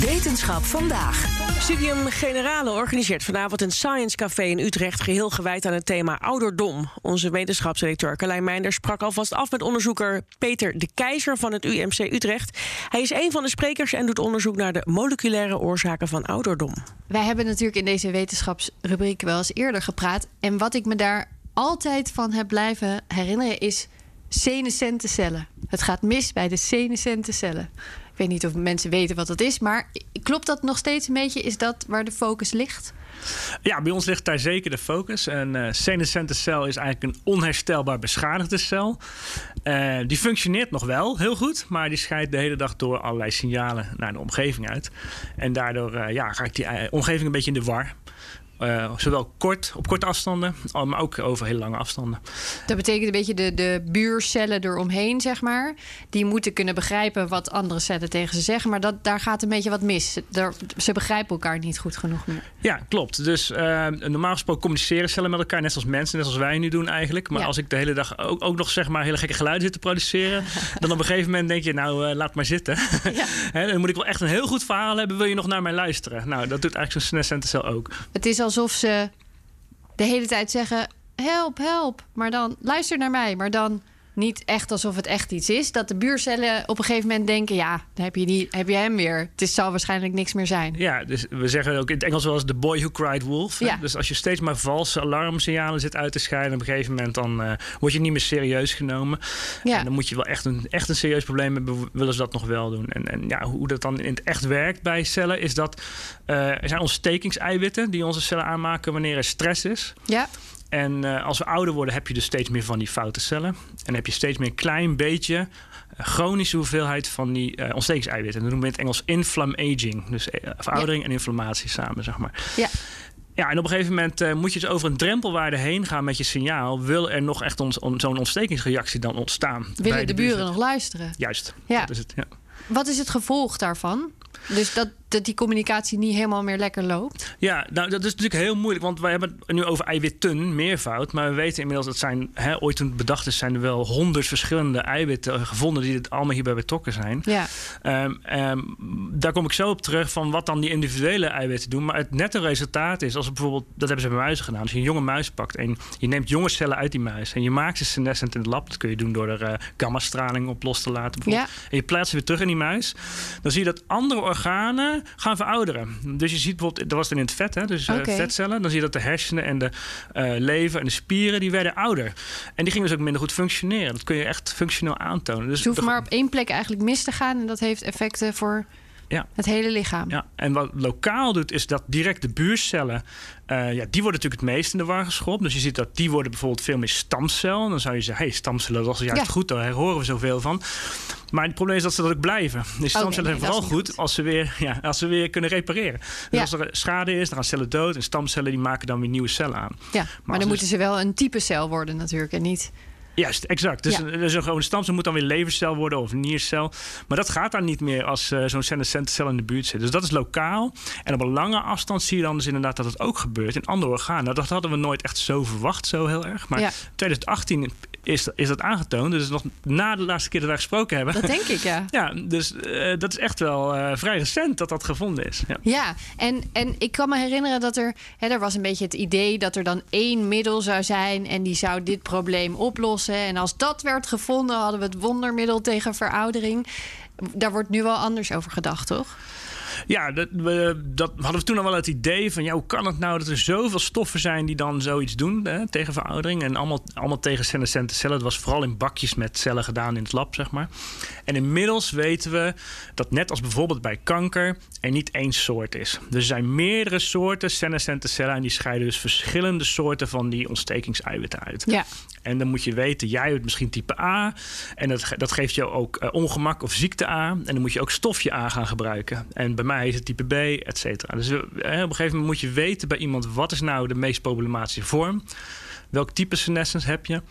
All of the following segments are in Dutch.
Wetenschap vandaag. Studium Generale organiseert vanavond een Science Café in Utrecht... geheel gewijd aan het thema ouderdom. Onze wetenschapsdirecteur Carlijn Meinder sprak alvast af... met onderzoeker Peter de Keizer van het UMC Utrecht. Hij is een van de sprekers en doet onderzoek naar de moleculaire oorzaken van ouderdom. Wij hebben natuurlijk in deze wetenschapsrubriek wel eens eerder gepraat. En wat ik me daar altijd van heb blijven herinneren is senescente cellen. Het gaat mis bij de senescente cellen. Ik weet niet of mensen weten wat dat is, maar klopt dat nog steeds een beetje? Is dat waar de focus ligt? Ja, bij ons ligt daar zeker de focus. Een uh, senescente cel is eigenlijk een onherstelbaar beschadigde cel. Uh, die functioneert nog wel heel goed, maar die scheidt de hele dag door allerlei signalen naar de omgeving uit. En daardoor uh, ja, raakt die omgeving een beetje in de war. Uh, zowel kort, op korte afstanden, maar ook over hele lange afstanden. Dat betekent een beetje de, de buurcellen eromheen, zeg maar. Die moeten kunnen begrijpen wat andere cellen tegen ze zeggen. Maar dat, daar gaat een beetje wat mis. Daar, ze begrijpen elkaar niet goed genoeg meer. Ja, klopt. Dus uh, normaal gesproken communiceren cellen met elkaar, net zoals mensen, net zoals wij nu doen eigenlijk. Maar ja. als ik de hele dag ook, ook nog zeg maar hele gekke geluiden zit te produceren, dan op een gegeven moment denk je, nou uh, laat maar zitten. Ja. He, dan moet ik wel echt een heel goed verhaal hebben, wil je nog naar mij luisteren? Nou, dat doet eigenlijk zo'n senescente cel ook. Het is alsof ze de hele tijd zeggen: help, help. Maar dan luister naar mij. Maar dan niet echt alsof het echt iets is. Dat de buurcellen op een gegeven moment denken: ja, dan heb je, die, heb je hem weer. Het is, zal waarschijnlijk niks meer zijn. Ja, dus we zeggen ook in het Engels wel eens: the boy who cried wolf. Ja. Dus als je steeds maar valse alarmsignalen zit uit te scheiden, op een gegeven moment dan uh, word je niet meer serieus genomen. Ja. En dan moet je wel echt een, echt een serieus probleem hebben, willen ze dat nog wel doen. En, en ja, hoe dat dan in het echt werkt bij cellen, is dat uh, er zijn ontstekingseiwitten die onze cellen aanmaken wanneer er stress is. Ja. En uh, als we ouder worden, heb je dus steeds meer van die foute cellen. En heb je steeds meer een klein beetje uh, chronische hoeveelheid van die uh, ontstekingseiwitten. Dat noemen we in het Engels inflammaging. Dus veroudering ja. en inflammatie samen, zeg maar. Ja. Ja, en op een gegeven moment uh, moet je dus over een drempelwaarde heen gaan met je signaal. Wil er nog echt on on, zo'n ontstekingsreactie dan ontstaan? Willen de, de buren nog luisteren? Juist, ja. dat is het. Ja. Wat is het gevolg daarvan? Dus dat, dat die communicatie niet helemaal meer lekker loopt? Ja, nou, dat is natuurlijk heel moeilijk. Want wij hebben het nu over eiwitten, meervoud. Maar we weten inmiddels dat zijn, hè, ooit toen het bedacht is, zijn er wel honderd verschillende eiwitten gevonden die het allemaal hierbij betrokken zijn. Ja. Um, um, daar kom ik zo op terug van wat dan die individuele eiwitten doen. Maar het nette resultaat is, als we bijvoorbeeld, dat hebben ze bij muizen gedaan. Als je een jonge muis pakt en je neemt jonge cellen uit die muis en je maakt ze senescent in het lab. Dat kun je doen door er uh, gammastraling op los te laten. Ja. En je plaatst ze weer terug in die muis. Dan zie je dat andere organen gaan verouderen. Dus je ziet bijvoorbeeld, dat was dan in het vet, hè, dus Oké. vetcellen. Dan zie je dat de hersenen en de uh, lever en de spieren, die werden ouder. En die gingen dus ook minder goed functioneren. Dat kun je echt functioneel aantonen. Dus Dus je hoeft maar op één plek eigenlijk mis te gaan. En dat heeft effecten voor Ja. het hele lichaam. Ja, en wat lokaal doet, is dat direct de buurcellen, eh, ja, die worden natuurlijk het meest in de war geschopt. Dus je ziet dat die worden bijvoorbeeld veel meer stamcel. Dan zou je zeggen, hey, stamcellen, dat is juist Ja. goed, daar horen we zoveel van. Maar het probleem is dat ze dat ook blijven. Die stamcellen nee, zijn vooral goed, als, ze weer, ja, als ze weer kunnen repareren. Dus Ja. als er schade is, dan gaan cellen dood. En stamcellen die maken dan weer nieuwe cellen aan. Ja, maar, dan dus- moeten ze wel een type cel worden natuurlijk. En niet... Juist, exact. Dus, Ja. een- dus een stamcel moet dan weer levercel worden of niercel. Maar dat gaat dan niet meer als eh, zo'n senescente cel in de buurt zit. Dus dat is lokaal. En op een lange afstand zie je dan dus inderdaad dat het ook gebeurt in andere organen. Nou, dat hadden we nooit echt zo verwacht, zo heel erg. Maar Ja. 2018 is, is dat aangetoond. Dus nog na de laatste keer dat we gesproken hebben. Dat denk ik, ja. Ja, dus eh, dat is echt wel eh, vrij recent dat dat gevonden is. Ja. Ja, en, en ik kan me herinneren dat er... Hè, er was een beetje het idee dat er dan één middel zou zijn... en die zou dit probleem oplossen. En als dat werd gevonden, hadden we het wondermiddel tegen veroudering. Daar wordt nu wel anders over gedacht, toch? Ja, dat, we, dat hadden we toen al wel het idee van... Ja, hoe kan het nou dat er zoveel stoffen zijn die dan zoiets doen hè, tegen veroudering... en allemaal, allemaal tegen senescente cellen. Het was vooral in bakjes met cellen gedaan in het lab, zeg maar. En inmiddels weten we dat net als bijvoorbeeld bij kanker... er niet één soort is. Er zijn meerdere soorten senescente cellen... en die scheiden dus verschillende soorten van die ontstekingseiwitten uit. Ja. En dan moet je weten, jij hebt misschien type A. En dat, dat geeft jou ook uh, ongemak of ziekte A. En dan moet je ook stofje A gaan gebruiken. En bij mij is het type B, et cetera. Dus uh, op een gegeven moment moet je weten bij iemand... wat is nou de meest problematische vorm welk type senescence heb je.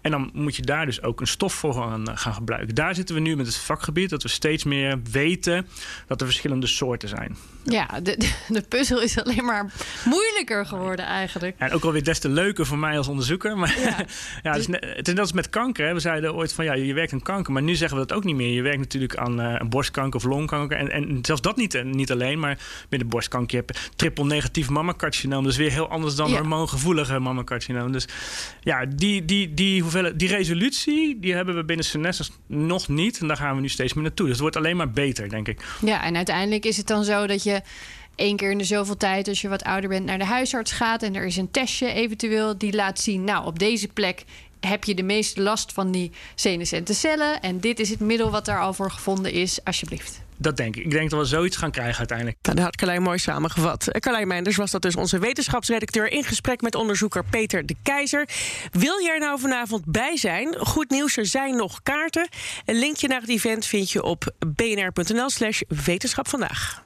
En dan moet je daar dus ook een stof voor gaan, gaan, gebruiken. Daar zitten we nu met het vakgebied, dat we steeds meer weten dat er verschillende soorten zijn. Ja, de, de puzzel is alleen maar moeilijker geworden eigenlijk. En ook alweer des te leuker voor mij als onderzoeker. Maar ja, ja het, is net, het is net als met kanker. Hè. We zeiden ooit van ja, je werkt aan kanker. Maar nu zeggen we dat ook niet meer. Je werkt natuurlijk aan uh, borstkanker of longkanker. En, en zelfs dat niet, niet alleen. Maar met de borstkanker heb je triple negatief mammacarcinoom. Dus weer heel anders dan ja. hormoongevoelige mammacarcinoom. Dus ja, die, die, die, hoeveelheid, die resolutie die hebben we binnen Senescence nog niet. En daar gaan we nu steeds meer naartoe. Dus het wordt alleen maar beter, denk ik. Ja, en uiteindelijk is het dan zo dat je één keer in de zoveel tijd, als je wat ouder bent, naar de huisarts gaat en er is een testje eventueel die laat zien, nou op deze plek heb je de meeste last van die senescente cellen en dit is het middel wat daar al voor gevonden is, alsjeblieft. Dat denk ik. Ik denk dat we zoiets gaan krijgen uiteindelijk. Nou, dat had Carlijn mooi samengevat. Carlijn Meinders was dat dus onze wetenschapsredacteur... in gesprek met onderzoeker Peter de Keizer. Wil je er nou vanavond bij zijn? Goed nieuws, er zijn nog kaarten. Een linkje naar het event vind je op bnr.nl slash wetenschap vandaag.